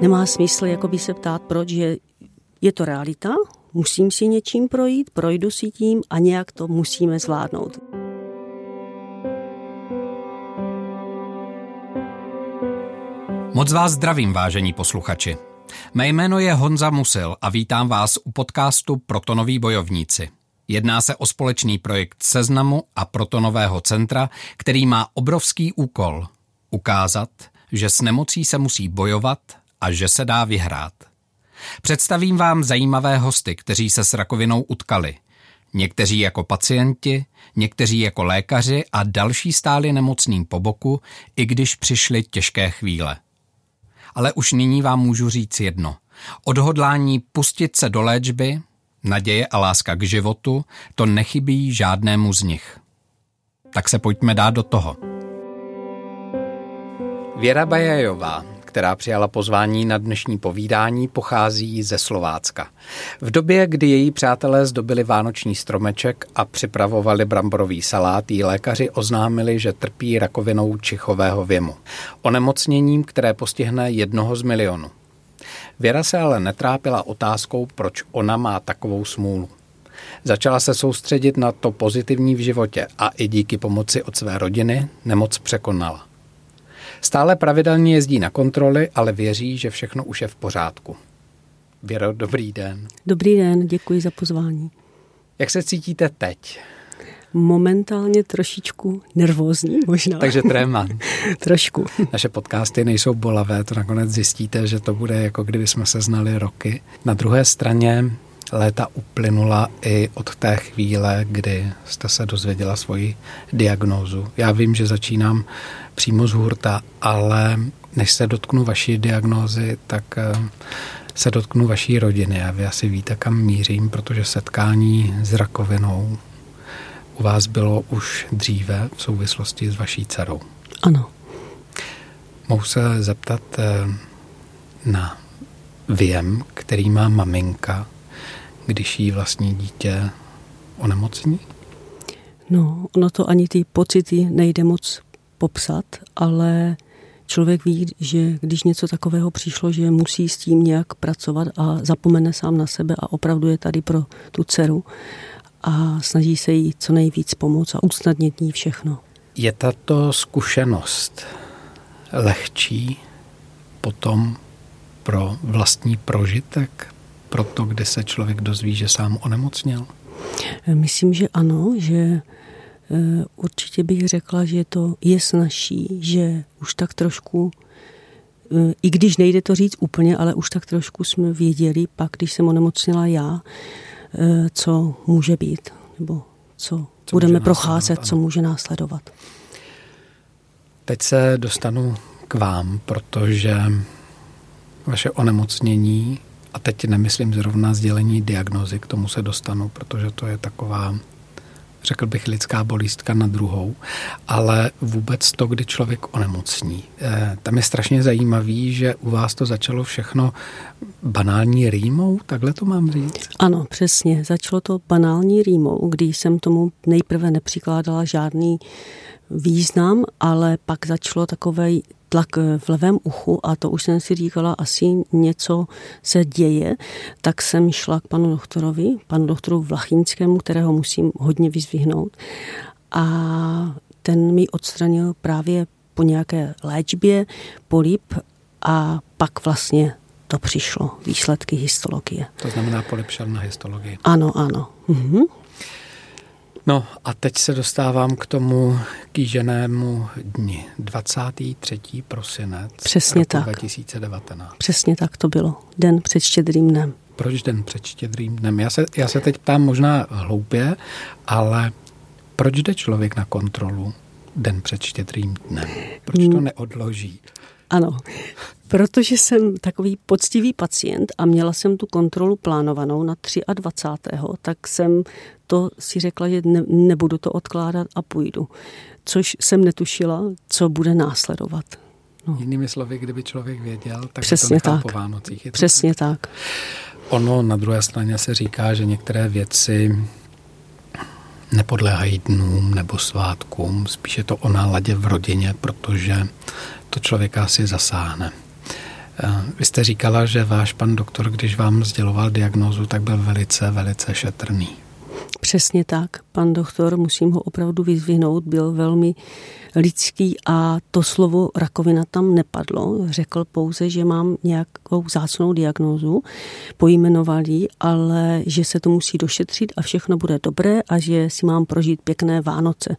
nemá smysl jakoby se ptát, proč, že je to realita, musím si něčím projít, projdu si tím a nějak to musíme zvládnout. Moc vás zdravím, vážení posluchači. Mé jméno je Honza Musil a vítám vás u podcastu Protonoví bojovníci. Jedná se o společný projekt Seznamu a Protonového centra, který má obrovský úkol ukázat, že s nemocí se musí bojovat a že se dá vyhrát. Představím vám zajímavé hosty, kteří se s rakovinou utkali. Někteří jako pacienti, někteří jako lékaři a další stáli nemocným po boku, i když přišly těžké chvíle. Ale už nyní vám můžu říct jedno. Odhodlání pustit se do léčby, naděje a láska k životu, to nechybí žádnému z nich. Tak se pojďme dát do toho. Věra Bajajová, která přijala pozvání na dnešní povídání, pochází ze Slovácka. V době, kdy její přátelé zdobili vánoční stromeček a připravovali bramborový salát, jí lékaři oznámili, že trpí rakovinou čichového věmu. Onemocněním, které postihne jednoho z milionů. Věra se ale netrápila otázkou, proč ona má takovou smůlu. Začala se soustředit na to pozitivní v životě a i díky pomoci od své rodiny nemoc překonala. Stále pravidelně jezdí na kontroly, ale věří, že všechno už je v pořádku. Věro, dobrý den. Dobrý den, děkuji za pozvání. Jak se cítíte teď? Momentálně trošičku nervózní možná. Takže tréma. Trošku. Naše podcasty nejsou bolavé, to nakonec zjistíte, že to bude jako kdyby jsme se znali roky. Na druhé straně léta uplynula i od té chvíle, kdy jste se dozvěděla svoji diagnózu. Já vím, že začínám přímo z hurta, ale než se dotknu vaší diagnózy, tak eh, se dotknu vaší rodiny a vy asi víte, kam mířím, protože setkání s rakovinou u vás bylo už dříve v souvislosti s vaší dcerou. Ano. Mohu se zeptat eh, na věm, který má maminka, když jí vlastní dítě onemocní? No, ono to ani ty pocity nejde moc popsat, ale člověk ví, že když něco takového přišlo, že musí s tím nějak pracovat a zapomene sám na sebe a opravdu je tady pro tu dceru a snaží se jí co nejvíc pomoct a usnadnit ní všechno. Je tato zkušenost lehčí potom pro vlastní prožitek, pro to, kdy se člověk dozví, že sám onemocněl? Myslím, že ano, že určitě bych řekla, že to je snažší, že už tak trošku, eh, i když nejde to říct úplně, ale už tak trošku jsme věděli, pak když jsem onemocněla já, eh, co může být, nebo co, co budeme procházet, co může následovat. Teď se dostanu k vám, protože vaše onemocnění, a teď nemyslím zrovna sdělení diagnozy, k tomu se dostanu, protože to je taková řekl bych, lidská bolístka na druhou, ale vůbec to, kdy člověk onemocní. E, tam je strašně zajímavý, že u vás to začalo všechno banální rýmou, takhle to mám říct? Ano, přesně. Začalo to banální rýmou, když jsem tomu nejprve nepřikládala žádný význam, ale pak začalo takové tlak v levém uchu a to už jsem si říkala, asi něco se děje, tak jsem šla k panu doktorovi, panu doktoru Vlachyňskému, kterého musím hodně vyzvihnout a ten mi odstranil právě po nějaké léčbě polip a pak vlastně to přišlo, výsledky histologie. To znamená polip šel na histologii. Ano, ano. Mhm. No a teď se dostávám k tomu kýženému dni. 23. prosinec Přesně tak. 2019. Přesně tak to bylo. Den před štědrým dnem. Proč den před štědrým dnem? Já se, já se teď ptám možná hloupě, ale proč jde člověk na kontrolu den před štědrým dnem? Proč to hmm. neodloží? Ano, protože jsem takový poctivý pacient a měla jsem tu kontrolu plánovanou na 23. tak jsem to si řekla, že ne, nebudu to odkládat a půjdu. Což jsem netušila, co bude následovat. No. Jinými slovy, kdyby člověk věděl, tak Přesně to tak. po Vánocích. Je Přesně tak? tak. Ono na druhé straně se říká, že některé věci nepodléhají dnům nebo svátkům, spíše to o náladě v rodině, protože to člověka asi zasáhne. Vy jste říkala, že váš pan doktor, když vám sděloval diagnózu, tak byl velice, velice šetrný. Přesně tak. Pan doktor, musím ho opravdu vyzvihnout, byl velmi lidský a to slovo rakovina tam nepadlo. Řekl pouze, že mám nějakou zácnou diagnózu, pojmenoval ji, ale že se to musí došetřit a všechno bude dobré a že si mám prožít pěkné Vánoce.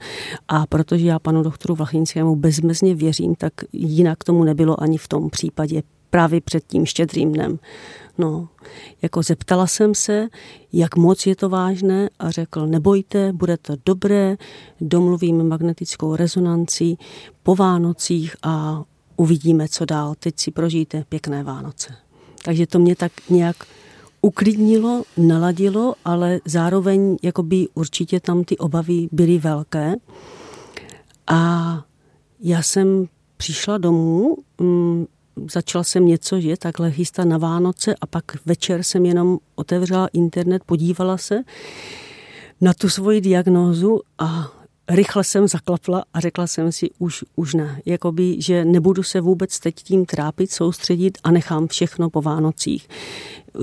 A protože já panu doktoru Vlachinskému bezmezně věřím, tak jinak tomu nebylo ani v tom případě právě před tím štědrým dnem. No, jako zeptala jsem se, jak moc je to vážné a řekl, nebojte, bude to dobré, domluvíme magnetickou rezonanci po Vánocích a uvidíme, co dál. Teď si prožijte pěkné Vánoce. Takže to mě tak nějak uklidnilo, naladilo, ale zároveň jakoby určitě tam ty obavy byly velké. A já jsem přišla domů, mm, začala jsem něco, že takhle chystat na Vánoce a pak večer jsem jenom otevřela internet, podívala se na tu svoji diagnózu a rychle jsem zaklapla a řekla jsem si už, už ne. Jakoby, že nebudu se vůbec teď tím trápit, soustředit a nechám všechno po Vánocích.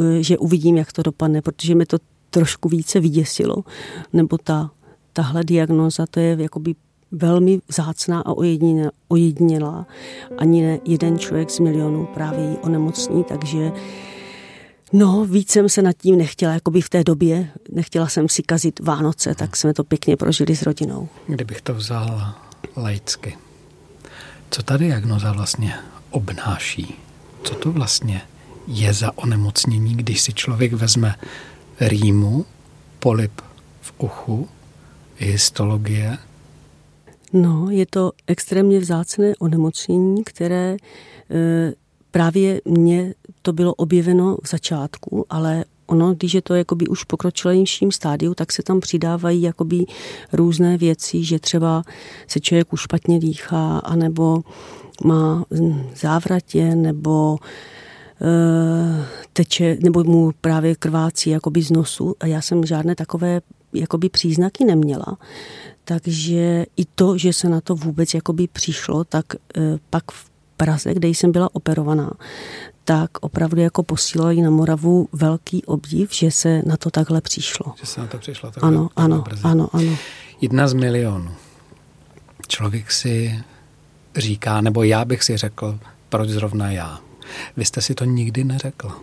E, že uvidím, jak to dopadne, protože mi to trošku více vyděsilo. Nebo ta, tahle diagnóza, to je jakoby velmi vzácná a ojedinělá. Ani ne jeden člověk z milionů právě ji onemocní, takže No, víc jsem se nad tím nechtěla, jako by v té době, nechtěla jsem si kazit Vánoce, tak jsme to pěkně prožili s rodinou. Kdybych to vzal laicky, co ta diagnoza vlastně obnáší? Co to vlastně je za onemocnění, když si člověk vezme rýmu, polip v uchu, histologie, No, je to extrémně vzácné onemocnění, které e, právě mně to bylo objeveno v začátku, ale ono, když je to jakoby už pokročilejším stádiu, tak se tam přidávají jakoby různé věci, že třeba se člověk už špatně dýchá, anebo má závratě, nebo e, teče, nebo mu právě krvácí jakoby z nosu a já jsem žádné takové jakoby příznaky neměla. Takže i to, že se na to vůbec jakoby přišlo, tak e, pak v Praze, kde jsem byla operovaná, tak opravdu jako posílali na Moravu velký obdiv, že se na to takhle přišlo. Že se na to přišlo takhle, ano, takhle ano, brzy. ano, ano. Jedna z milionů. Člověk si říká, nebo já bych si řekl, proč zrovna já. Vy jste si to nikdy neřekla?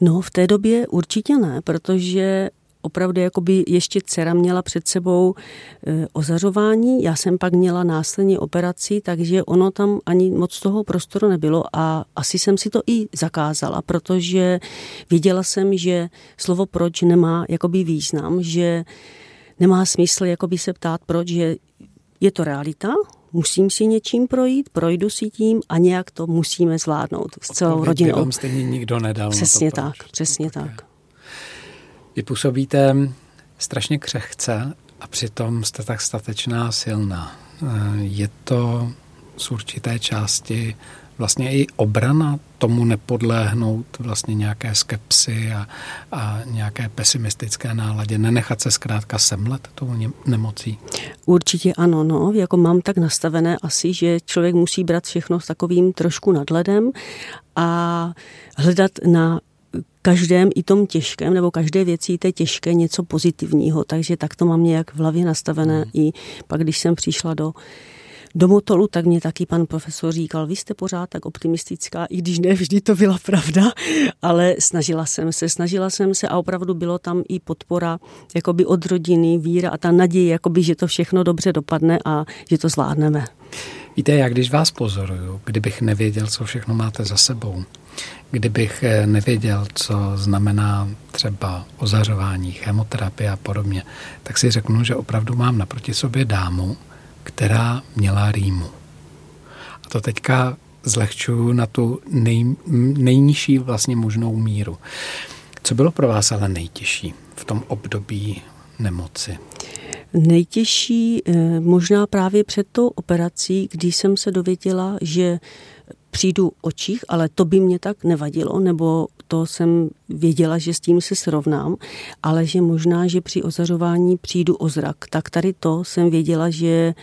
No, v té době určitě ne, protože opravdu jakoby ještě dcera měla před sebou e, ozařování, já jsem pak měla následně operaci, takže ono tam ani moc toho prostoru nebylo a asi jsem si to i zakázala, protože viděla jsem, že slovo proč nemá jakoby význam, že nemá smysl jakoby se ptát proč, že je to realita, musím si něčím projít, projdu si tím a nějak to musíme zvládnout s celou rodinou. vám stejně nikdo nedal. Přesně tak, přesně tak. tak. Vy působíte strašně křehce a přitom jste tak statečná a silná. Eh, je to z určité části vlastně i obrana tomu nepodléhnout vlastně nějaké skepsy a, a nějaké pesimistické náladě, nenechat se zkrátka semlet tou nemocí? Určitě ano, no, jako mám tak nastavené asi, že člověk musí brát všechno s takovým trošku nadhledem a hledat na každém i tom těžkém, nebo každé věci té těžké něco pozitivního, takže tak to mám nějak v hlavě nastavené hmm. i pak, když jsem přišla do do Motolu, tak mě taky pan profesor říkal, vy jste pořád tak optimistická, i když ne vždy to byla pravda, ale snažila jsem se, snažila jsem se a opravdu bylo tam i podpora jakoby od rodiny, víra a ta naděje, jakoby, že to všechno dobře dopadne a že to zvládneme. Víte, já když vás pozoruju, kdybych nevěděl, co všechno máte za sebou, kdybych eh, nevěděl, co znamená třeba ozařování, chemoterapie a podobně, tak si řeknu, že opravdu mám naproti sobě dámu, která měla rýmu. A to teďka zlehčuju na tu nej, nejnižší vlastně možnou míru. Co bylo pro vás ale nejtěžší v tom období nemoci? Nejtěžší eh, možná právě před tou operací, když jsem se dověděla, že přijdu očích, ale to by mě tak nevadilo, nebo to jsem věděla, že s tím se srovnám, ale že možná, že při ozařování přijdu o zrak. Tak tady to jsem věděla, že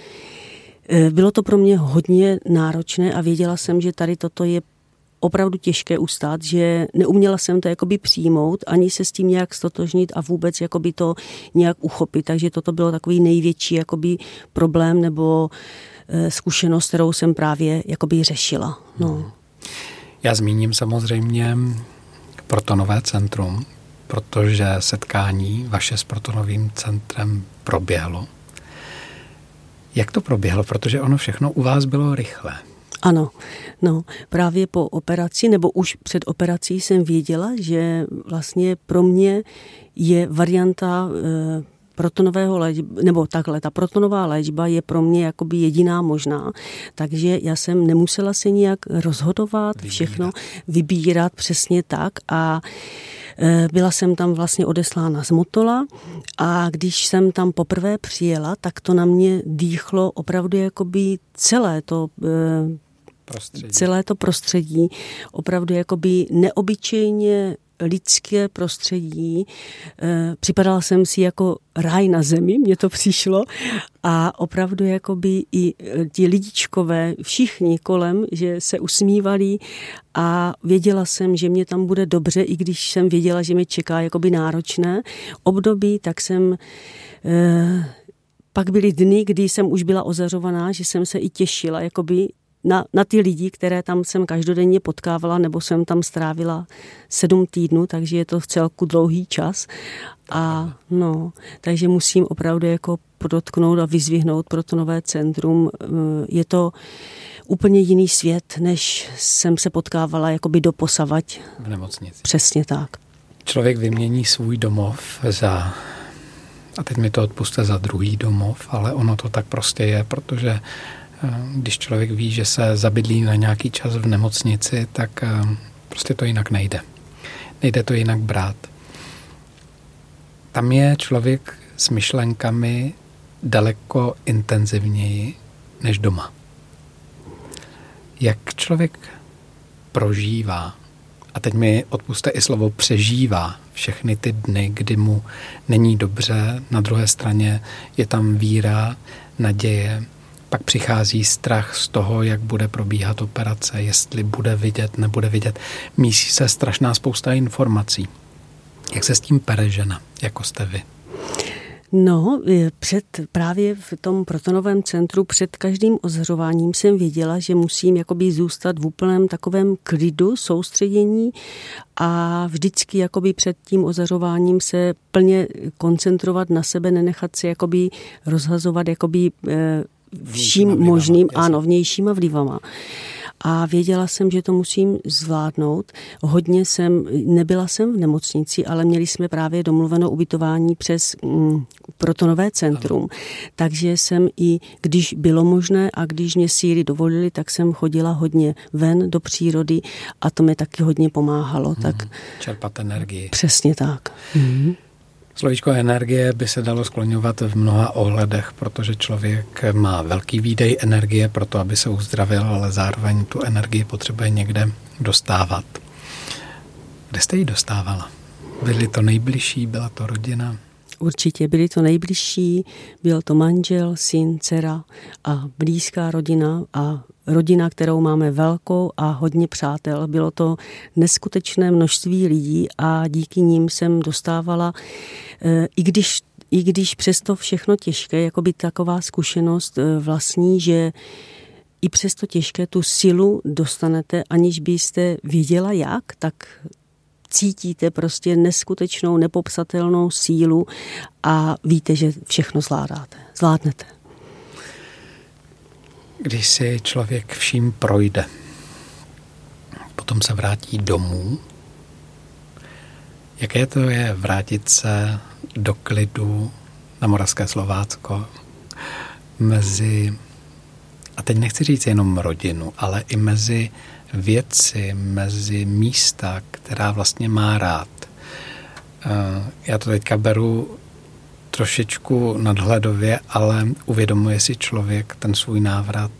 eh, bylo to pro mě hodně náročné a věděla jsem, že tady toto je opravdu těžké ustát, že neuměla jsem to jakoby přijmout, ani se s tím nějak stotožnit a vůbec jakoby to nějak uchopit. Takže toto bylo takový největší jakoby problém nebo e, zkušenost, kterou jsem právě jakoby řešila. No. Já zmíním samozřejmě protonové centrum, protože setkání vaše s protonovým centrem proběhlo. Jak to proběhlo? Protože ono všechno u vás bylo rychle. Ano, no právě po operaci nebo už před operací jsem věděla, že vlastně pro mě je varianta e, protonového léčba, nebo takhle, ta protonová léčba je pro mě jakoby jediná možná, takže já jsem nemusela se nijak rozhodovat, vybírat. všechno vybírat přesně tak a e, byla jsem tam vlastně odeslána z Motola a když jsem tam poprvé přijela, tak to na mě dýchlo opravdu jakoby celé to e, prostředí. celé to prostředí opravdu jakoby neobyčejně lidské prostředí. Eh, připadala jsem si jako ráj na zemi, mně to přišlo a opravdu jakoby i eh, ti lidičkové, všichni kolem, že se usmívali a věděla jsem, že mě tam bude dobře, i když jsem věděla, že mě čeká jakoby náročné období, tak jsem eh, pak byly dny, kdy jsem už byla ozařovaná, že jsem se i těšila, jakoby na, na ty lidi, které tam jsem každodenně potkávala, nebo jsem tam strávila sedm týdnů, takže je to v celku dlouhý čas. A no, takže musím opravdu jako podotknout a vyzvihnout pro to nové centrum. Eh, je to úplně jiný svět, než jsem se potkávala jakoby do posavať. V nemocnici. Přesně tak. Člověk vymění svůj domov za a teď mi to odpuste za druhý domov, ale ono to tak prostě je, protože když člověk ví, že se zabydlí na nějaký čas v nemocnici, tak eh, prostě to jinak nejde. Nejde to jinak brát. Tam je člověk s myšlenkami daleko intenzivněji než doma. Jak člověk prožívá, a teď mi odpuste i slovo přežívá všechny ty dny, kdy mu není dobře, na druhé straně je tam víra, naděje, pak přichází strach z toho, jak bude probíhat operace, jestli bude vidět, nebude vidět. Mísí se strašná spousta informací. Jak se s tím pere žena, jako jste vy? No, před, právě v tom protonovém centru před každým ozřováním jsem věděla, že musím jakoby zůstat v úplném takovém klidu, soustředění a vždycky jakoby před tím ozařováním se plně koncentrovat na sebe, nenechat se jakoby rozhazovat jakoby eh, vším vlivama, možným, jasný. ano, vnějšíma vlivama. A věděla jsem, že to musím zvládnout. Hodně jsem, nebyla jsem v nemocnici, ale měli jsme právě domluveno ubytování přes mm, protonové centrum. Ano. Takže jsem i, když bylo možné a když mě síly dovolili, tak jsem chodila hodně ven do přírody a to mi taky hodně pomáhalo. Hmm. Tak, Čerpat energii. Přesně tak. Hmm. Slovíčko energie by se dalo skloňovat v mnoha ohledech, protože člověk má velký výdej energie pro to, aby se uzdravil, ale zároveň tu energii potřebuje někde dostávat. Kde jste ji dostávala? Byli to nejbližší, byla to rodina? Určitě byli to nejbližší, byl to manžel, syn, dcera a blízká rodina a rodina, kterou máme velkou a hodně přátel. Bylo to neskutečné množství lidí a díky nim jsem dostávala, eh, i když, i když přesto všechno těžké, jako by taková zkušenost eh, vlastní, že i přesto těžké tu silu dostanete, aniž byste věděla jak, tak cítíte prostě neskutečnou, nepopsatelnou sílu a víte, že všechno zvládáte. Zvládnete. Když si člověk vším projde, potom se vrátí domů, jaké to je vrátit se do klidu na Moravské Slovácko mezi, a teď nechci říct jenom rodinu, ale i mezi věci, mezi místa, která vlastně má rád. Eh, já to teďka beru trošičku nadhledově, ale uvědomuje si člověk ten svůj návrat?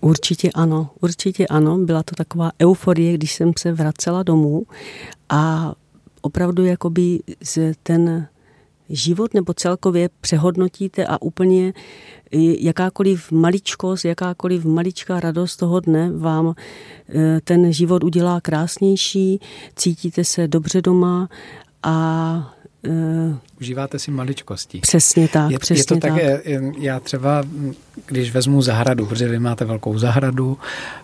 Určitě ano, určitě ano. Byla to taková euforie, když jsem se vracela domů a opravdu jakoby ten život nebo celkově přehodnotíte a úplně jakákoliv maličkost, jakákoliv maličká radost toho dne vám eh, ten život udělá krásnější, cítíte se dobře doma a Uh, Užíváte si maličkosti. Přesně tak, je, přesně je to tak. také, já třeba, když vezmu zahradu, protože vy máte velkou zahradu,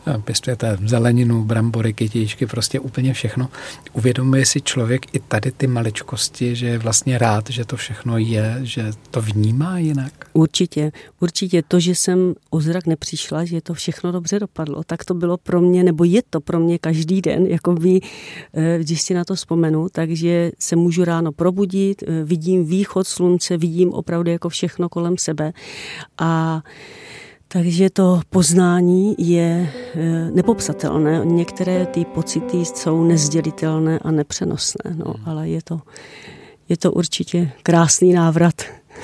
eh, pěstujete zeleninu, brambory, kytičky, prostě úplně všechno. Uvědomuje si člověk i tady ty maličkosti, že je vlastně rád, že to všechno je, že to vnímá jinak? Určitě, určitě to, že jsem o zrak nepřišla, že to všechno dobře dopadlo, tak to bylo pro mě, nebo je to pro mě každý den, jako by, eh, když si na to vzpomenu, takže se můžu ráno probudit, eh, vidím východ slunce, vidím opravdu jako všechno kolem sebe a takže to poznání je eh, nepopsatelné. Některé ty pocity jsou nezdělitelné a nepřenosné, no, ale je to, je to určitě krásný návrat.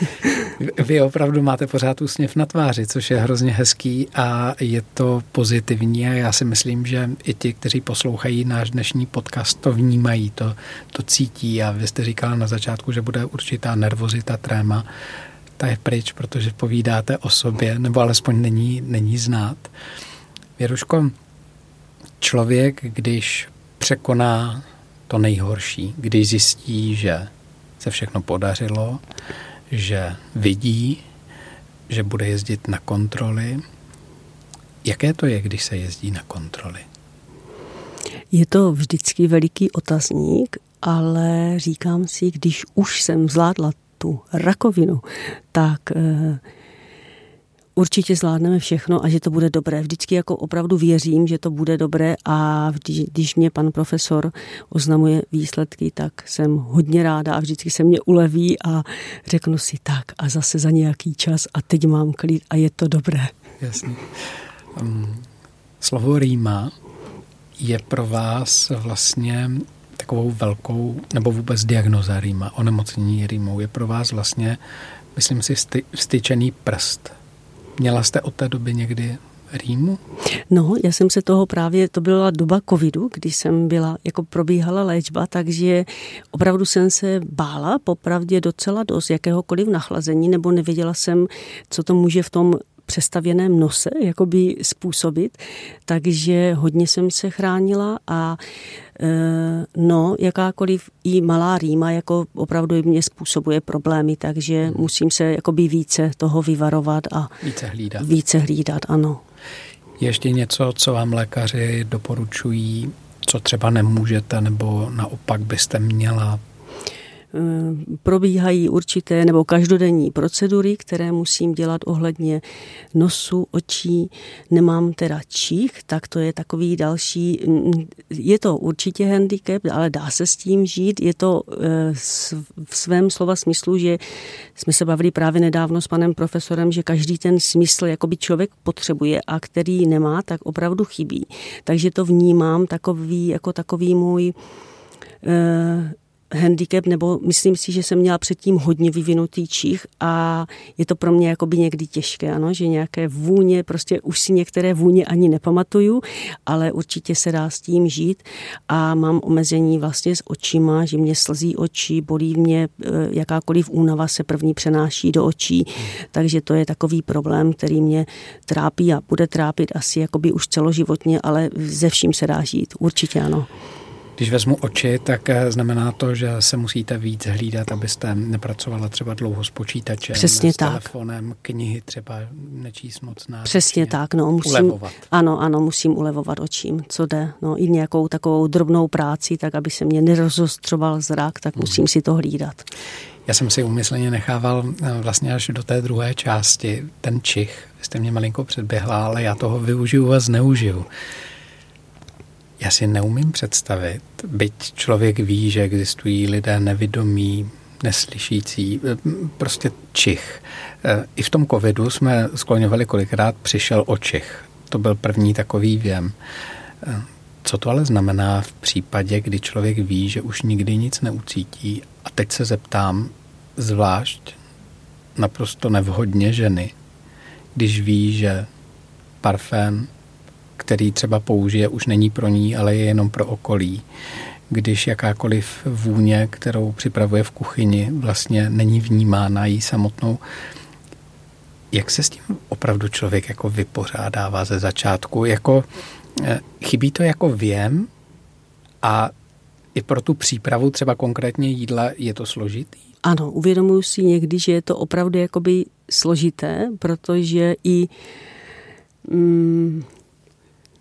Vy opravdu máte pořád úsměv na tváři, což je hrozně hezký a je to pozitivní a já si myslím, že i ti, kteří poslouchají náš dnešní podcast, to vnímají, to, to cítí. A vy jste říkala na začátku, že bude určitá nervozita, tréma, ta je pryč, protože povídáte o sobě, nebo alespoň není, není znát. Věruško, člověk, když překoná to nejhorší, když zjistí, že se všechno podařilo, že vidí, že bude jezdit na kontroly. Jaké to je, když se jezdí na kontroly? Je to vždycky veliký otazník, ale říkám si, když už jsem zvládla tu rakovinu, tak eh, určitě zvládneme všechno a že to bude dobré. Vždycky jako opravdu věřím, že to bude dobré a vždy, když mě pan profesor oznamuje výsledky, tak jsem hodně ráda a vždycky se mě uleví a řeknu si tak a zase za nějaký čas a teď mám klid a je to dobré. Jasně. Um, slovo rýma je pro vás vlastně takovou velkou, nebo vůbec diagnoza rýma, onemocnění rýmou je pro vás vlastně, myslím si, styčený prst Měla jste od té doby někdy rýmu? No, já jsem se toho právě, to byla doba covidu, kdy jsem byla, jako probíhala léčba, takže opravdu jsem se bála popravdě docela dost jakéhokoliv nachlazení, nebo nevěděla jsem, co to může v tom přestavěném nose jakoby způsobit, takže hodně jsem se chránila a e, no, jakákoliv i malá rýma jako opravdu mě způsobuje problémy, takže hmm. musím se jakoby více toho vyvarovat a více hlídat. Více hlídat, ano. Ještě něco, co vám lékaři doporučují, co třeba nemůžete, nebo naopak byste měla probíhají určité nebo každodenní procedury, které musím dělat ohledně nosu, očí. Nemám teda čích, tak to je takový další, mm, je to určitě handicap, ale dá se s tím žít. Je to eh, v svém slova smyslu, že jsme se bavili právě nedávno s panem profesorem, že každý ten smysl jakoby člověk potřebuje a který nemá, tak opravdu chybí. Takže to vnímám takový, jako takový můj eh, handicap, nebo myslím si, že jsem měla předtím hodně vyvinutý čích a je to pro mě jakoby někdy těžké, ano, že nějaké vůně, prostě už si některé vůně ani nepamatuju, ale určitě se dá s tím žít. A mám omezení vlastně s očima, že mě slzí oči, bolí mě e, jakákoliv únava se první přenáší do očí, takže to je takový problém, který mě trápí a bude trápit asi jakoby už celoživotně, ale ze vším se dá žít, určitě ano. Když vezmu oči, tak eh, znamená to, že se musíte víc hlídat, abyste nepracovala třeba dlouho s počítačem, Přesně s tak. telefonem, knihy třeba nečíst moc na Přesně tak, no musím, ulevovat. Ano, ano, musím ulevovat očím, co jde. No i nějakou takovou drobnou práci, tak aby se mě nerozostřoval zrak, tak hmm. musím si to hlídat. Já jsem si umyslně nechával eh, vlastně až do té druhé části ten čich. Vy jste mě malinko předběhla, ale já toho využiju a zneužiju. Já si neumím představit, byť člověk ví, že existují lidé nevidomí, neslyšící, prostě čich. E, I v tom covidu jsme skloňovali kolikrát přišel o čich. To byl první takový věm. E, co to ale znamená v případě, kdy člověk ví, že už nikdy nic neucítí a teď se zeptám, zvlášť naprosto nevhodně ženy, když ví, že parfém který třeba použije, už není pro ní, ale je jenom pro okolí. když jakákoliv vůně, kterou připravuje v kuchyni, vlastně není vnímána jí samotnou. Jak se s tím opravdu člověk jako vypořádává ze začátku? Jako, eh, chybí to jako věm a i pro tu přípravu třeba konkrétně jídla je to složitý? Ano, uvědomuji si někdy, že je to opravdu jakoby složité, protože i mm,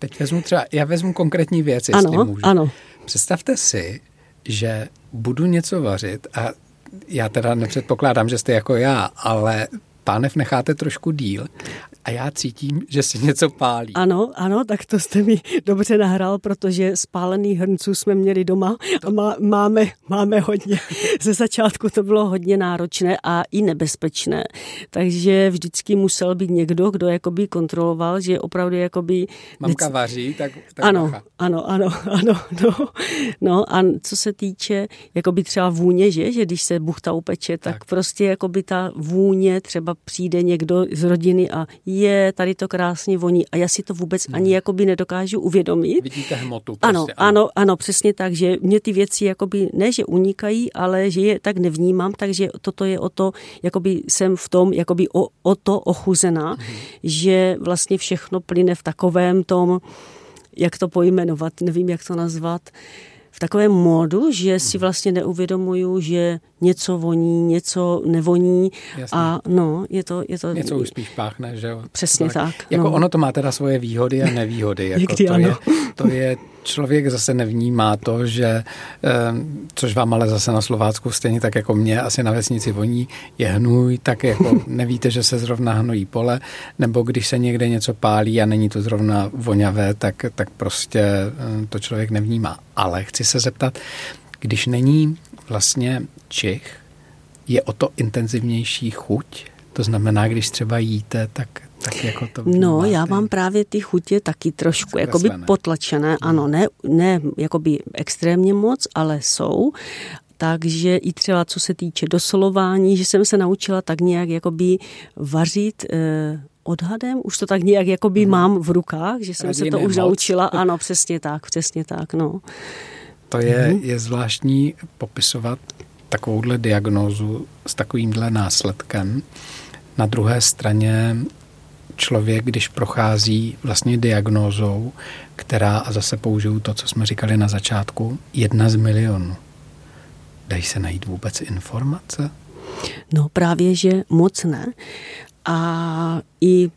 Teď vezmu třeba, já vezmu konkrétní věc, jestli ano, můžu. Ano. Představte si, že budu něco vařit a já teda nepředpokládám, že jste jako já, ale pánev necháte trošku díl a já cítím, že se něco pálí. Ano, ano, tak to jste mi dobře nahrál, protože spálený hrnců jsme měli doma a má, máme, máme hodně. Ze začátku to bylo hodně náročné a i nebezpečné, takže vždycky musel být někdo, kdo jakoby kontroloval, že opravdu jakoby... Mamka vaří, tak, tak ano, bacha. ano, ano, ano, no, no a co se týče jakoby třeba vůně, že, že když se buchta upeče, tak, tak prostě jakoby ta vůně, třeba přijde někdo z rodiny a je, tady to krásně voní a já si to vůbec ani hmm. jakoby nedokážu uvědomit. Vidíte hmotu. Prostě, ano, ano, ano, ano, přesně tak, že mě ty věci jakoby ne, že unikají, ale že je tak nevnímám, takže toto je o to, jakoby jsem v tom jakoby o, o to ochuzená, hmm. že vlastně všechno plyne v takovém tom, jak to pojmenovat, nevím, jak to nazvat, v takovém módu, že si hmm. vlastně neuvědomuju, že něco voní, něco nevoní Jasně. a no, je to... Je to něco už spíš páchne, že jo? Přesně to tak. Jako no. ono to má teda svoje výhody a nevýhody. Jako to, je, to je, člověk zase nevnímá to, že, což vám ale zase na Slovácku stejně tak jako mě asi na vesnici voní, je hnůj, tak jako nevíte, že se zrovna hnojí pole, nebo když se někde něco pálí a není to zrovna voňavé, tak, tak prostě to člověk nevnímá. Ale chci se zeptat, když není vlastně čich, je o to intenzivnější chuť? To znamená, když třeba jíte, tak, tak jako to No, já mám právě ty chutě taky trošku jakoby potlačené. Hmm. Ano, ne, ne jakoby extrémně moc, ale jsou. Takže i třeba co se týče dosolování, že jsem se naučila tak nějak jakoby vařit eh, odhadem, už to tak nějak jakoby hmm. mám v rukách, že jsem Radě se to už naučila. Ano, přesně tak, přesně tak, no. To je, hmm. je zvláštní popisovat takovouhle diagnózu s takovýmhle následkem. Na druhé straně člověk, když prochází vlastně diagnózou, která, a zase použiju to, co jsme říkali na začátku, jedna z milionů. Dají se najít vůbec informace? No právě, že moc ne. A i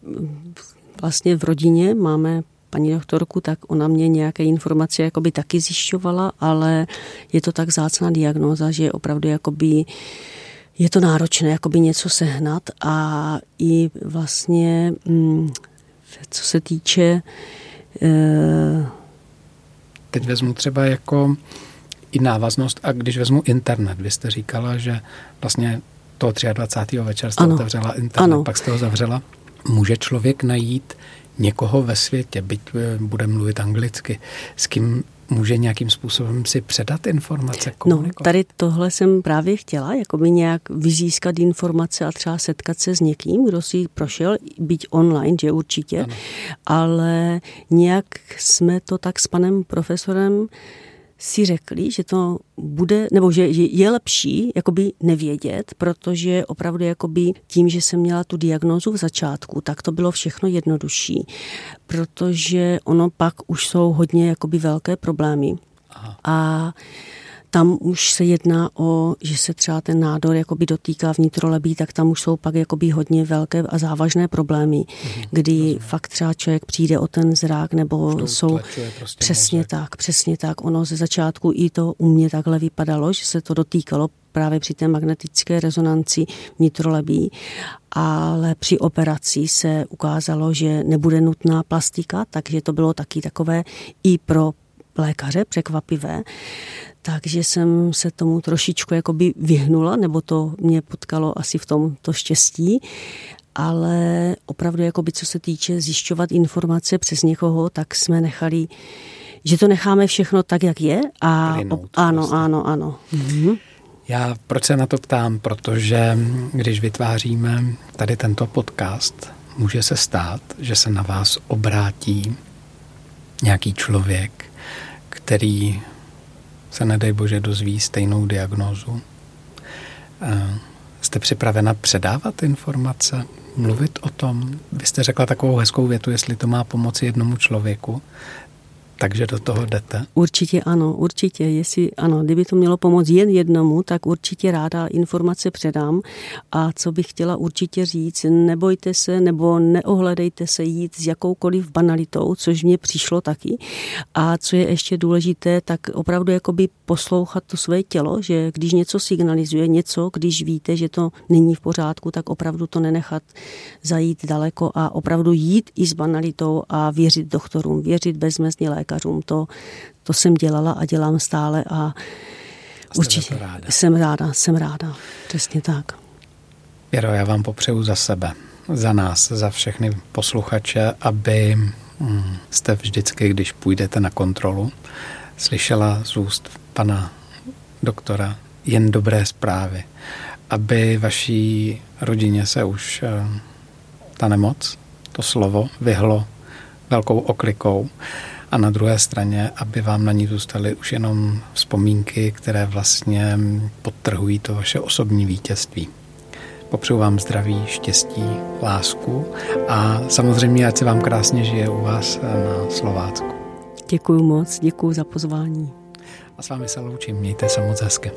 vlastně v rodině máme paní doktorku, tak ona mě nějaké informace jakoby taky zjišťovala, ale je to tak zácná diagnóza, že opravdu jakoby je to náročné jakoby něco sehnat a i vlastně, mm, co se týče... E... Teď vezmu třeba jako i návaznost a když vezmu internet, vy jste říkala, že vlastně toho 23. večer jste ano. otevřela internet, ano. pak jste ho zavřela. Může člověk najít někoho ve světě, byť eh, bude mluvit anglicky, s kým může nějakým způsobem si předat informace, no, komunikovat? No, tady tohle jsem právě chtěla, jako by nějak vyzískat informace a třeba setkat se s někým, kdo si prošel, byť online, že určitě, ano. ale nějak jsme to tak s panem profesorem si řekli, že to bude, nebo že je lepší jakoby nevědět, protože opravdu jakoby tím, že jsem měla tu diagnózu v začátku, tak to bylo všechno jednodušší, protože ono pak už jsou hodně jakoby velké problémy. Aha. A tam už se jedná o, že se třeba ten nádor jakoby dotýká vnitrolebí, tak tam už jsou pak jakoby hodně velké a závažné problémy, mm-hmm, kdy rozumím. fakt třeba člověk přijde o ten zrák, nebo Vždyť jsou prostě přesně mozek. tak, přesně tak. Ono ze začátku i to u mě takhle vypadalo, že se to dotýkalo právě při té magnetické rezonanci vnitrolebí, ale při operaci se ukázalo, že nebude nutná plastika, takže to bylo taky takové i pro lékaře překvapivé takže jsem se tomu trošičku jakoby vyhnula, nebo to mě potkalo asi v tom to štěstí, ale opravdu jakoby co se týče zjišťovat informace přes někoho, tak jsme nechali, že to necháme všechno tak, jak je a Plynout, ano, vlastně. ano, ano. Mhm. Já proč se na to ptám? Protože když vytváříme tady tento podcast, může se stát, že se na vás obrátí nějaký člověk, který se nedej bože dozví stejnou diagnózu. Jste připravena předávat informace, mluvit o tom? Vy jste řekla takovou hezkou větu, jestli to má pomoci jednomu člověku, takže do toho jdete? Určitě ano, určitě. Jestli ano, kdyby to mělo pomoct jen jednomu, tak určitě ráda informace předám. A co bych chtěla určitě říct, nebojte se nebo neohledejte se jít s jakoukoliv banalitou, což mě přišlo taky. A co je ještě důležité, tak opravdu jakoby poslouchat to své tělo, že když něco signalizuje, něco, když víte, že to není v pořádku, tak opravdu to nenechat zajít daleko a opravdu jít i s banalitou a věřit doktorům, věřit bezmezně. To, to jsem dělala a dělám stále a Jste určitě ráda. jsem ráda, jsem ráda. Přesně tak. Věro, já vám popřeju za sebe, za nás, za všechny posluchače, aby hm, jste vždycky, když půjdete na kontrolu, slyšela z úst pana doktora jen dobré zprávy, aby vaší rodině se už eh, ta nemoc, to slovo vyhlo velkou oklikou a na druhé straně, aby vám na ní zůstaly už jenom vzpomínky, které vlastně podtrhují to vaše osobní vítězství. Popřeju vám zdraví, štěstí, lásku a samozřejmě, ať se vám krásně žije u vás na Slovácku. Děkuji moc, děkuji za pozvání. A s vámi se loučím, mějte se moc hezky.